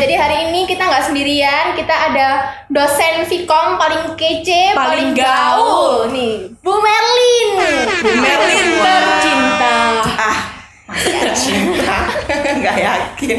jadi hari ini kita nggak sendirian, kita ada dosen Vkom paling kece, Paling gaul. nih, Bu Merlin. Bu Merlin tercinta. Ah, cinta. Nggak yakin.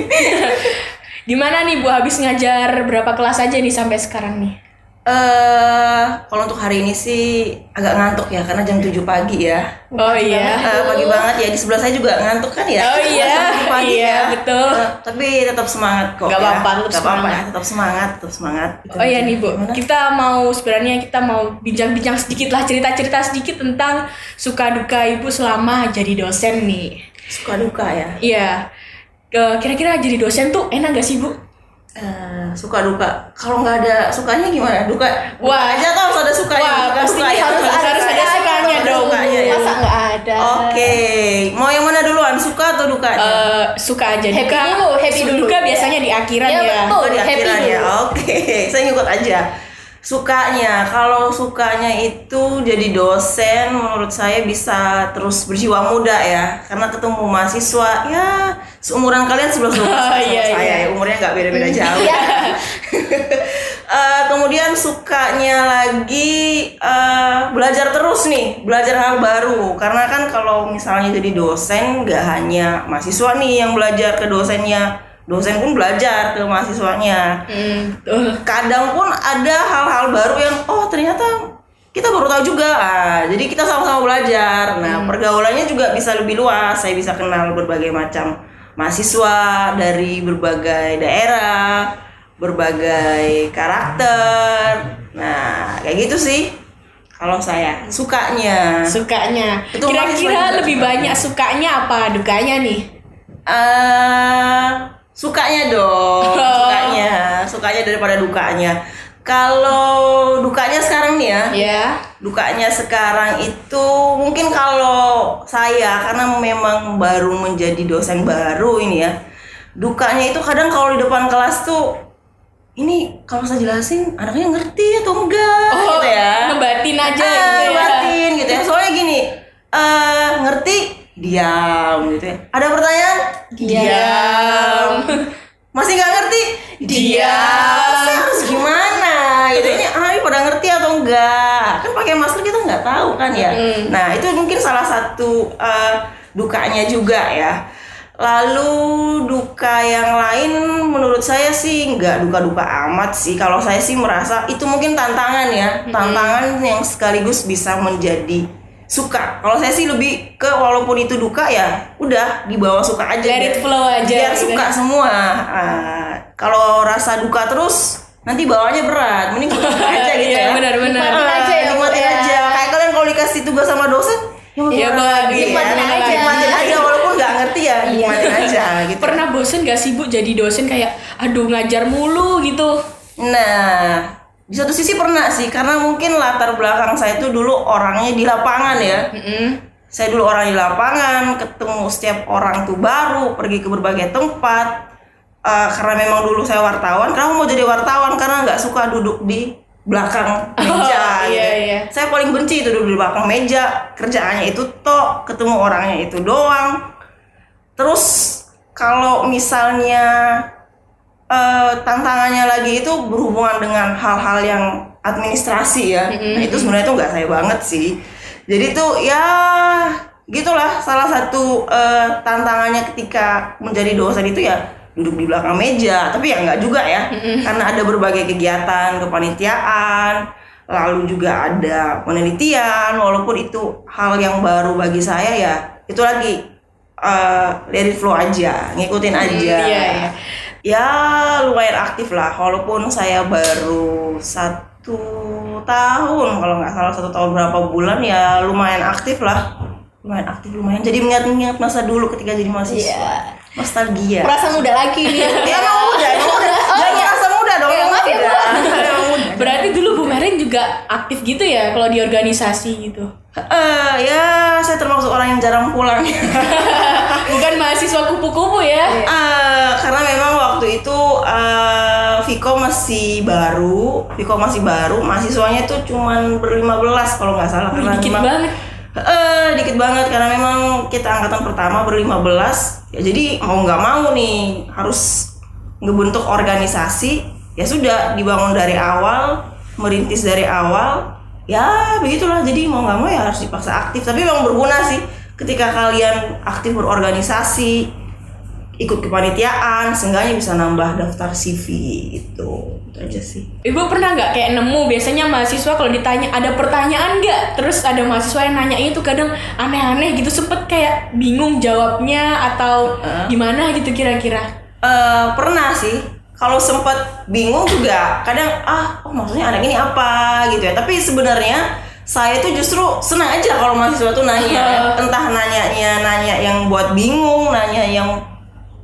Gimana nih Bu habis ngajar berapa kelas aja nih sampai sekarang nih? Eh, kalau untuk hari ini sih agak ngantuk ya karena jam 7 pagi ya. Oh iya. Eh, pagi banget ya di sebelah saya juga ngantuk kan ya. Oh iya, Jam 7 pagi iya, ya. betul. Eh, tapi tetap semangat kok. Nggak ya. apa-apa, tetap Nggak apa-apa semangat. ya, tetap semangat, tetap semangat. Oh iya nih Bu, kita mau sebenarnya kita mau bincang-bincang sedikit lah cerita-cerita sedikit tentang suka duka Ibu selama jadi dosen nih. Suka duka ya. Iya. Eh, Kira-kira jadi dosen tuh enak gak sih Bu? Eh, suka duka. Kalau nggak ada sukanya gimana? Duka. Wah. aja tuh harus ada sukanya. Wah, Suka pasti ya. harus ada- harus ada sukanya Ada dong. sukanya ya. Masa nggak ada? Oke, mau yang mana duluan? Suka atau duka? Eh, suka aja Happy duka. dulu, happy dulu. Duka biasanya di akhiran Iya, ya. betul. Oh, di happy akhiran ya. dulu. Oke, saya ngikut aja. Sukanya, kalau sukanya itu jadi dosen menurut saya bisa terus berjiwa muda ya. Karena ketemu mahasiswa ya seumuran kalian 11 12 tahun sama Iya, saya iya. ya. Umurnya nggak beda-beda jauh. Iya. Eh, kemudian sukanya lagi eh, belajar terus nih, belajar hal baru. Karena kan kalau misalnya jadi dosen nggak hanya mahasiswa nih yang belajar ke dosennya, dosen pun belajar ke mahasiswanya. Hmm, betul. Kadang pun ada hal-hal baru yang oh ternyata kita baru tahu juga. Ah, jadi kita sama-sama belajar. Nah, pergaulannya juga bisa lebih luas. Saya bisa kenal berbagai macam mahasiswa dari berbagai daerah, berbagai karakter. Nah, kayak gitu sih. Kalau saya sukanya. Sukanya. Kira-kira lebih banyak sukanya apa dukanya nih? eh sukanya dong, sukanya, sukanya daripada dukanya. Kalau dukanya sekarang nih ya, Ya. dukanya sekarang itu mungkin kalau saya karena memang baru menjadi dosen baru ini ya, dukanya itu kadang kalau di depan kelas tuh ini kalau saya jelasin anaknya ngerti atau enggak Oh, gitu ya. ngebatin aja Ah, gitu ya. ngebatin gitu ya. Soalnya gini, eh ngerti diam gitu ya. Ada pertanyaan? Diam. Masih nggak ngerti? Saya harus gimana? Gitu ini ah pada ngerti atau enggak? Kan pakai masker kita nggak tahu kan ya. Nah itu mungkin salah satu eh, dukanya juga ya. Lalu duka yang lain menurut saya sih nggak duka-duka amat sih. Kalau saya sih merasa itu mungkin tantangan ya, tantangan yang sekaligus bisa menjadi suka. Kalau saya sih lebih ke walaupun itu duka ya, udah dibawa suka aja. Let it flow aja Biar gitu. suka semua. Ah, kalau rasa duka terus nanti bawanya berat. Mending suka aja gitu Iya, ya. benar-benar. Nikmatin Ah, aja ya, nikmatin ya. aja. Kayak kalian kalau dikasih tugas sama dosen, ya Ya, gimana Mbak, lagi nikmatin ya? aja. Nikmatin aja walaupun nggak ngerti ya, nikmatin aja gitu. Pernah bosen gak sih Bu jadi dosen kayak aduh ngajar mulu gitu? Nah, di satu sisi pernah sih karena mungkin latar belakang saya itu dulu orangnya di lapangan ya. Mm-mm. Saya dulu orang di lapangan, ketemu setiap orang tuh baru, pergi ke berbagai tempat. Eh, karena memang dulu saya wartawan, kamu mau jadi wartawan karena nggak suka duduk di belakang meja. iya, gitu. iya. Saya paling benci itu duduk di belakang meja, kerjaannya itu tok, ketemu orangnya itu doang. Terus kalau misalnya eh, tantangannya lagi itu berhubungan dengan hal-hal yang administrasi ya. Nah, itu sebenarnya tuh nggak saya banget sih. Jadi tuh ya gitulah salah satu eh, tantangannya ketika menjadi dosen itu ya duduk di belakang meja. Tapi ya nggak juga ya, karena ada berbagai kegiatan kepanitiaan, lalu juga ada penelitian. Walaupun itu hal yang baru bagi saya ya, itu lagi eh let it flow aja, ngikutin aja. iya, iya. Ya lumayan aktif lah, walaupun saya baru satu tahun kalau nggak salah satu tahun berapa bulan ya lumayan aktif lah, lumayan aktif lumayan. Jadi mengingat-ingat masa dulu ketika jadi mahasiswa, Iya. nostalgia. Merasa muda lagi nih. Ya emang muda, emang muda. Jangan merasa muda dong, Iya, emang maaf ya. Berarti dulu Bu Merin juga aktif gitu ya kalau di organisasi gitu. Eh, ya saya termasuk orang yang jarang pulang. Bukan mahasiswa kupu-kupu ya. Eh, karena memang waktu itu eh, Viko masih baru, Viko masih baru, mahasiswanya tuh cuman berlima belas kalau nggak salah. Karena dikit memang- banget. Eh, dikit banget karena memang kita angkatan pertama berlima belas, ya jadi mau nggak mau nih harus ngebentuk organisasi ya sudah dibangun dari awal merintis dari awal ya begitulah jadi mau nggak mau ya harus dipaksa aktif tapi memang berguna sih ketika kalian aktif berorganisasi ikut kepanitiaan seenggaknya bisa nambah daftar CV itu. Itu aja sih. Ibu pernah nggak kayak nemu biasanya mahasiswa kalau ditanya ada pertanyaan nggak? Terus ada mahasiswa yang nanya itu kadang aneh-aneh gitu sempet kayak bingung jawabnya atau gimana gitu kira-kira. Eh, pernah sih. Kalau sempat bingung juga kadang ah oh maksudnya anak ini apa? Gitu ya. Tapi sebenarnya saya tuh justru senang aja kalau mahasiswa tuh nanya ya. entah nanyanya nanya yang buat bingung nanya yang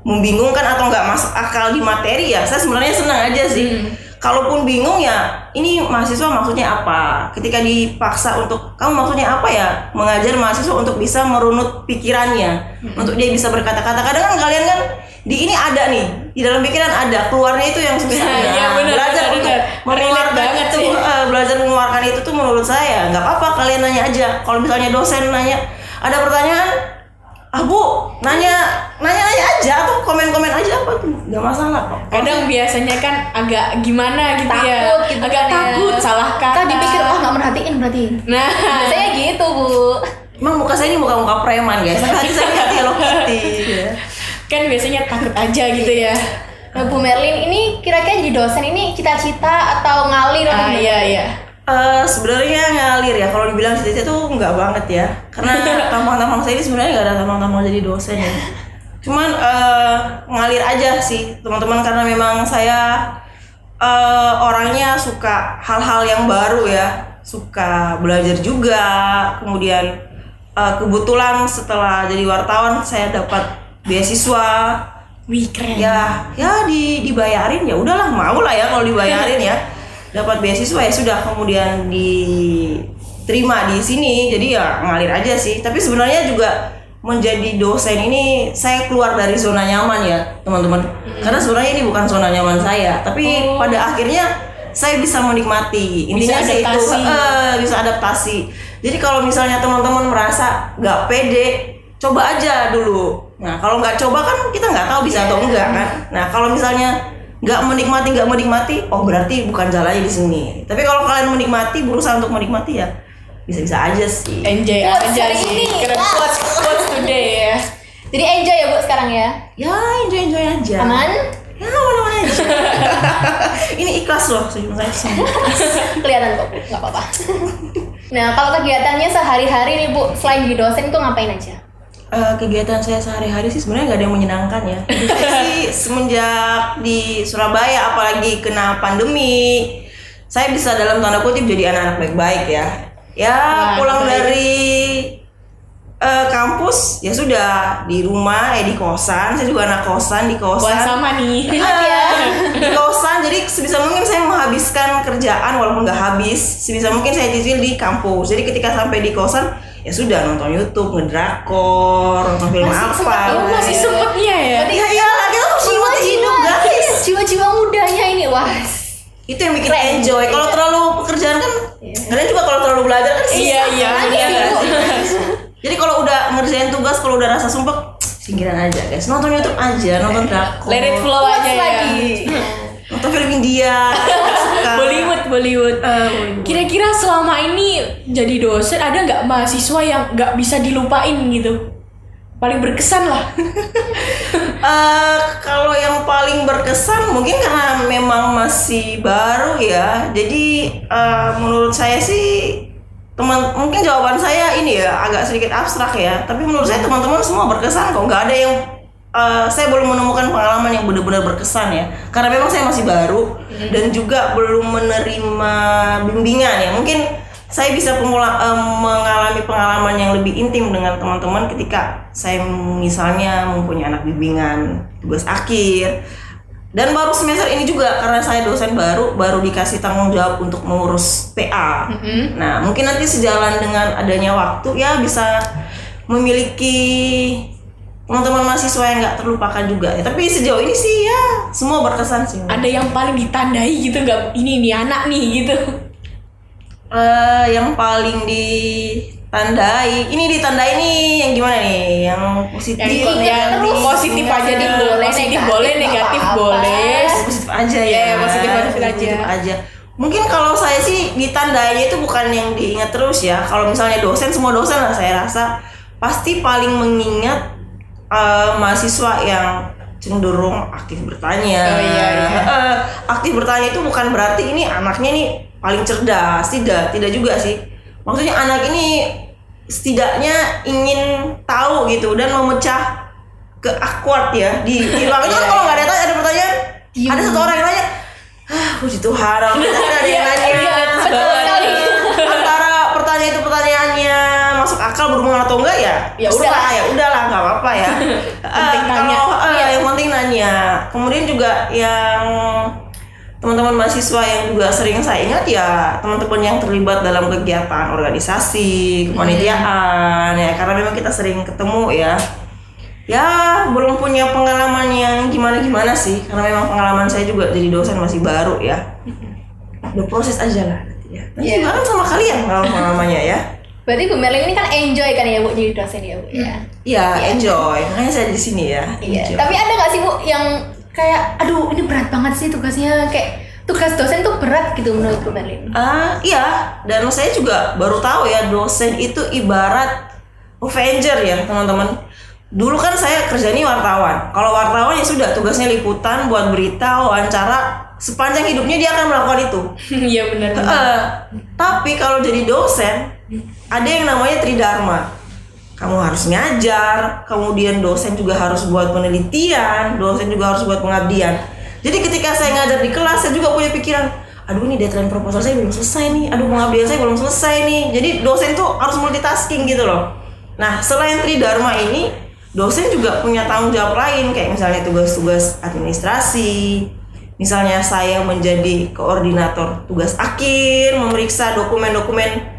membingungkan atau nggak masuk akal di materi ya saya sebenarnya senang aja sih kalaupun bingung ya ini mahasiswa maksudnya apa? Ketika dipaksa untuk kamu maksudnya apa ya? Mengajar mahasiswa untuk bisa merunut pikirannya. Untuk dia bisa berkata-kata. Kadang kan kalian kan di ini ada nih di dalam pikiran ada keluarnya itu yang susah Iya, Nah, benar, belajar benar, untuk. Relate mengeluarkan itu sih. eh, belajar mengeluarkan itu tuh menurut saya nggak apa-apa kalian nanya aja. Kalau misalnya dosen nanya ada pertanyaan ah bu nanya nanya nanya aja atau komen komen aja apa tuh? Nggak masalah kok. Kadang biasanya kan agak gimana gitu ya. Takut gitu agak kan ya. takut salah kata Kita dipikir oh nggak merhatiin berarti. nah. Biasanya gitu bu. emang muka saya ini muka muka preman guys. Tadi saya lihat Hello Kitty ya. kan biasanya takut aja gitu ya. Nah, Bu Merlin ini kira-kira jadi dosen ini cita-cita atau ngalir ah iya iya Eh, sebenarnya ngalir ya. Kalau dibilang cita-cita tuh nggak banget ya. Karena tampang-tampang saya ini sebenarnya nggak ada tampang-tampang jadi dosen ya. Cuman eh, ngalir aja sih teman-teman. Karena memang saya eh, orangnya suka hal-hal yang baru ya. Suka belajar juga. Kemudian eh, kebetulan setelah jadi wartawan saya dapat beasiswa. Wih keren. Ya ya di dibayarin. Ya udahlah mau lah ya kalau dibayarin ya dapat beasiswa ya sudah kemudian diterima di sini. Jadi ya ngalir aja sih. Tapi sebenarnya juga menjadi dosen ini saya keluar dari zona nyaman ya teman-teman. Karena sebenarnya ini bukan zona nyaman saya. Tapi pada akhirnya saya bisa menikmati. Intinya Bisa itu. eh, bisa adaptasi. Jadi kalau misalnya teman-teman merasa nggak pede coba aja dulu. Nah kalau nggak coba kan kita nggak tahu bisa atau enggak kan. Nah kalau misalnya nggak menikmati nggak menikmati oh berarti bukan jalannya di sini tapi kalau kalian menikmati berusaha untuk menikmati ya bisa-bisa aja sih enjoy Quotes aja hari sih ini. keren quotes quotes today ya Jadi enjoy ya bu sekarang ya. ya enjoy enjoy aja Aman? ya aman aja ini ikhlas loh semua Kelihatan kok bu, nggak apa-apa. nah kalau kegiatannya sehari-hari nih bu, selain jadi dosen tuh ngapain aja? Eh, kegiatan saya sehari-hari sih sebenarnya nggak ada yang menyenangkan ya. Saya sih semenjak di Surabaya apalagi kena pandemi, saya bisa dalam tanda kutip jadi anak-anak baik-baik ya. Ya Wah, pulang baik. dari eh, kampus ya sudah di rumah eh di kosan, saya juga anak kosan di kosan. sama nih Ah, di kosan jadi sebisa mungkin saya menghabiskan kerjaan walaupun nggak habis sebisa mungkin saya cicil di kampus jadi ketika sampai di kosan ya sudah nonton YouTube ngedrakor nonton film Masih apa sempat- oh masih sempetnya ya ya iyalah kita harus menikmati hidup guys jiwa-jiwa mudanya ini wah. itu yang bikin Keren. enjoy kalau Iya. terlalu pekerjaan kan Iya. kalian juga kalau terlalu belajar kan Iya, iya, kan? iya, nggak iya. sih? jadi kalau udah ngerjain tugas kalau udah rasa sumpah singkiran aja guys nonton YouTube aja nonton drakor let it flow aja ya lagi. nonton film India. Bollywood Bollywood. Kira-kira selama ini jadi dosen ada nggak mahasiswa yang nggak bisa dilupain gitu? Paling berkesan lah. Eh, kalau yang paling berkesan mungkin karena memang masih baru ya. Jadi eh, menurut saya sih teman mungkin jawaban saya ini ya agak sedikit abstrak ya. Tapi menurut saya teman-teman semua berkesan kok. Nggak ada yang eh, saya belum menemukan pengalaman yang benar-benar berkesan ya. Karena memang saya masih baru dan juga belum menerima bimbingan ya. Mungkin saya bisa pemula- em, mengalami pengalaman yang lebih intim dengan teman-teman ketika saya misalnya mempunyai anak bimbingan tugas akhir dan baru semester ini juga karena saya dosen baru baru dikasih tanggung jawab untuk mengurus PA. Nah mungkin nanti sejalan dengan adanya waktu ya bisa memiliki teman-teman mahasiswa yang nggak terlupakan juga. Ya, tapi sejauh ini sih ya semua berkesan sih. Ada yang paling ditandai gitu nggak? Ini nih anak nih gitu. Eh, yang paling di tandai ini ditandai nih yang gimana nih yang positif Yang, yang terus. positif aja Positif nih boleh, positif negatif boleh, negatif apa-apa. boleh. positif aja ya Iya, positif positif aja. aja mungkin kalau saya sih ditandainya itu bukan yang diingat terus ya kalau misalnya dosen semua dosen lah saya rasa pasti paling mengingat eh, mahasiswa yang cenderung aktif bertanya Oh, iya, iya. Eh, aktif bertanya itu bukan berarti ini anaknya nih paling cerdas tidak tidak juga sih maksudnya anak ini setidaknya ingin tahu gitu dan memecah ke awkward ya di di ruang itu kan Iya, kalau iya. nggak ada tanya ada pertanyaan Diem. ada satu orang yang nanya ah puji Tuhan orang ada yang nanya Iya, betul sekali. antara pertanyaan itu pertanyaannya masuk akal berhubungan atau enggak ya Ya terserah, udahlah. ya udahlah nggak ya. Penting Eh, nanya. kalau Iya. yang penting nanya. Kemudian juga yang teman-teman mahasiswa yang juga sering saya ingat ya teman-teman yang terlibat dalam kegiatan organisasi kepanitiaan ya. Karena memang kita sering ketemu ya. Ya belum punya pengalaman yang gimana-gimana sih. Karena memang pengalaman saya juga jadi dosen masih baru ya. Udah proses aja lah nanti ya. Nanti Iya. bareng sama kalian kalau pengalamannya ya Berarti Bu Merlin ini kan enjoy kan ya Bu jadi dosen ya Bu ya. Iya, enjoy. Makanya saya di sini ya. Iya. Tapi ada nggak sih Bu yang kayak aduh ini berat banget sih tugasnya kayak tugas dosen tuh berat gitu menurut Bu Merlin. Ah, iya. Dan saya juga baru tahu ya dosen itu ibarat Avenger ya, teman-teman. Dulu kan saya kerjanya wartawan. Kalau wartawan ya sudah tugasnya liputan buat berita, wawancara. Sepanjang hidupnya dia akan melakukan itu. Iya benar. Eh, tapi kalau jadi dosen, ada yang namanya tridharma. Kamu harus ngajar, kemudian dosen juga harus buat penelitian, dosen juga harus buat pengabdian. Jadi ketika saya ngajar di kelas, saya juga punya pikiran, aduh ini deadline proposal saya belum selesai nih, aduh pengabdian saya belum selesai nih. Jadi dosen tuh harus multitasking gitu loh. Nah selain tridharma ini, dosen juga punya tanggung jawab lain kayak misalnya tugas-tugas administrasi, Misalnya saya menjadi koordinator tugas akhir, memeriksa dokumen-dokumen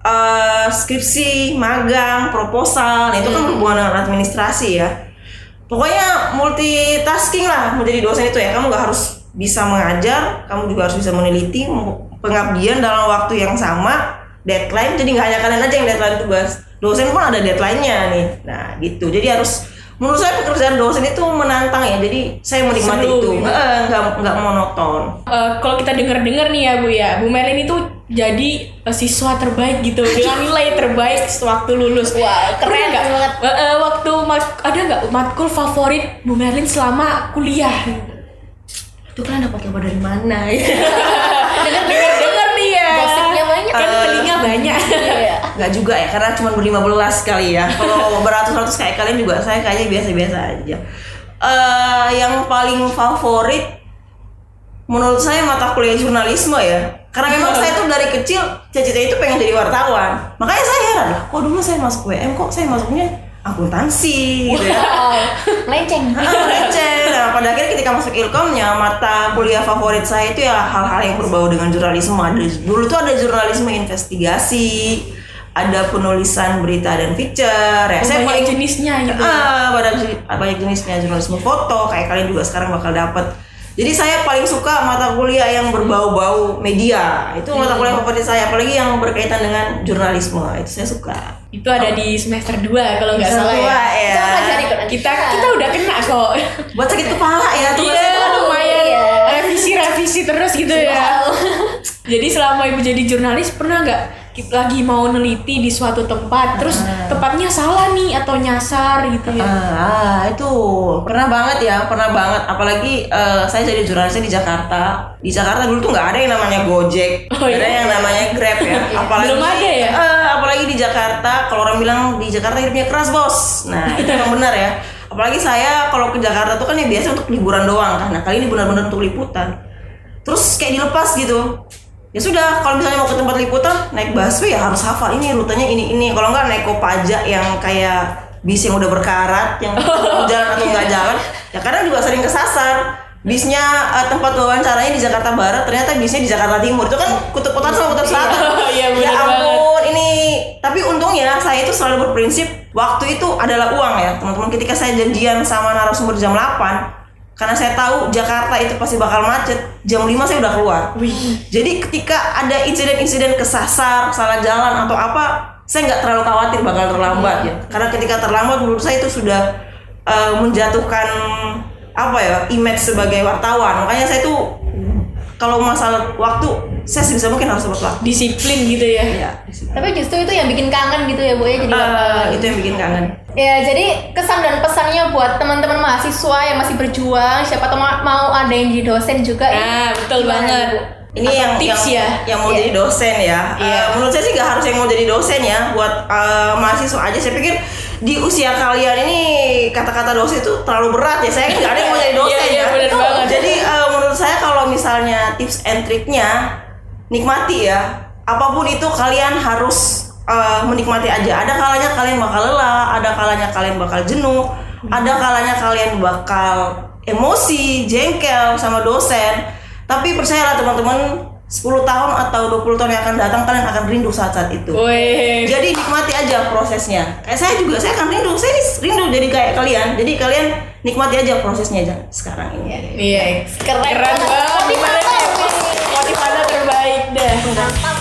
eh, skripsi, magang, proposal, nah, itu kan berhubungan dengan administrasi ya. Pokoknya multitasking lah menjadi dosen itu ya. Kamu nggak harus bisa mengajar, kamu juga harus bisa meneliti, pengabdian dalam waktu yang sama, deadline. Jadi nggak hanya kalian aja yang deadline tugas. Dosen pun ada deadline-nya nih. Nah gitu. Jadi harus menurut saya pekerjaan dosen itu menantang ya. Jadi saya menikmati Seru itu. gitu. Nggak nggak nggak monoton. Eh, kalau kita denger-dengar nih ya Bu ya, Bu Merlin itu jadi eh, siswa terbaik gitu dengan nilai terbaik sewaktu lulus. Wah, keren Pernah nggak? banget. Eh, eh, waktu mat- ada nggak matkul favorit Bu Merlin selama kuliah? Itu kalian dapat kabar dari mana? Dengar-dengar nih ya. Gosipnya banyak. Kan telinga banyak. Iya. Nggak juga ya, karena cuma berlima belas kali ya. Kalau beratus-ratus kayak kalian juga, saya kayaknya biasa-biasa aja. Eh, yang paling favorit menurut saya mata kuliah jurnalisme ya. Karena memang saya tuh dari kecil cita-cita itu pengen jadi wartawan. Makanya saya heran lah, kok dulu saya masuk WM kok saya masuknya akuntansi gitu ya. Melenceng. Ah, receh. Nah, pada akhirnya ketika masuk ilkomnya, mata kuliah favorit saya itu ya hal-hal yang berbau dengan jurnalisme. Ada dulu tuh ada jurnalisme investigasi, ada penulisan berita dan feature. Ya, saya Banyak paling jenisnya gitu. Ah, banyak, banyak jenisnya jurnalisme foto kayak kalian juga sekarang bakal dapat. Jadi saya paling suka mata kuliah yang berbau-bau media. Itu mata kuliah favorit saya, apalagi yang berkaitan dengan jurnalisme. Itu saya suka. Itu ada di semester 2 kalau nggak Semester salah dua, ya. ya. Kita pelajari. Kita kita udah kena kok. Buat sakit kepala ya tugas Iya, lumayan Iya. revisi-revisi terus gitu ya. Jadi selama ibu jadi jurnalis pernah nggak lagi mau neliti di suatu tempat, terus tempatnya salah nih atau nyasar gitu ya? Ah, itu pernah banget ya, pernah banget. Apalagi eh, saya jadi jurnalisnya di Jakarta. Di Jakarta dulu tuh nggak ada yang namanya Gojek, Oh, nggak ada iya. yang namanya Grab ya. apalagi Belum ada ya? eh, apalagi di Jakarta, kalau orang bilang di Jakarta hidupnya keras bos. Nah itu memang benar ya. Apalagi saya kalau ke Jakarta tuh kan ya biasa untuk liburan doang kan. Nah kali ini benar-benar untuk liputan. Terus kayak dilepas gitu. Ya sudah, kalau misalnya mau ke tempat liputan naik busway ya harus hafal ini rutenya ini ini. Kalau nggak naik kopaja yang kayak bis yang udah berkarat, yang jalan atau nggak jalan. Ya kadang juga sering kesasar. Bisnya eh, tempat wawancaranya di Jakarta Barat, ternyata bisnya di Jakarta Timur. Itu kan kutub utara sama kutub selatan. Iya, ya bener ampun, ini. Tapi untungnya saya itu selalu berprinsip waktu itu adalah uang ya, teman-teman. Ketika saya janjian sama narasumber jam 8, karena saya tahu Jakarta itu pasti bakal macet, jam 5 saya udah keluar. Jadi ketika ada insiden-insiden kesasar, salah jalan atau apa, saya nggak terlalu khawatir bakal terlambat ya. Karena ketika terlambat menurut saya itu sudah eh, menjatuhkan apa ya image sebagai wartawan. Makanya saya tuh kalau masalah waktu saya sebisa mungkin harus waktu Disiplin gitu ya. ya Tapi justru itu yang bikin kangen gitu ya Bu ya jadi bakal- itu yang bikin kangen Ya, jadi kesan dan pesannya buat teman-teman mahasiswa yang masih berjuang, siapa tahu ma- mau ada yang jadi dosen juga. Nah, betul Gimana, banget. Bu? ini Atau yang tips yang, ya. yang mau Iya. jadi dosen ya Iya. Eh, menurut saya sih nggak harus yang mau jadi dosen ya buat eh, mahasiswa aja saya pikir di usia kalian ini kata-kata dosen itu terlalu berat ya saya kan nggak ada yang mau jadi dosen Iya, iya, ya bener banget. jadi eh, menurut saya kalau misalnya tips and triknya nikmati ya. Apa pun itu kalian harus eh, menikmati aja. Ada kalanya kalian bakal lelah ada kalanya kalian bakal jenuh ada kalanya kalian bakal emosi jengkel sama dosen. Tapi percayalah teman-teman 10 tahun atau 20 tahun yang akan datang kalian akan rindu saat-saat itu. Wih. jadi nikmati aja prosesnya. Kayak saya juga saya akan rindu. Saya ini rindu jadi kayak kalian. Jadi kalian nikmati aja prosesnya aja sekarang ini. Iya. Keren, Keren banget. 네.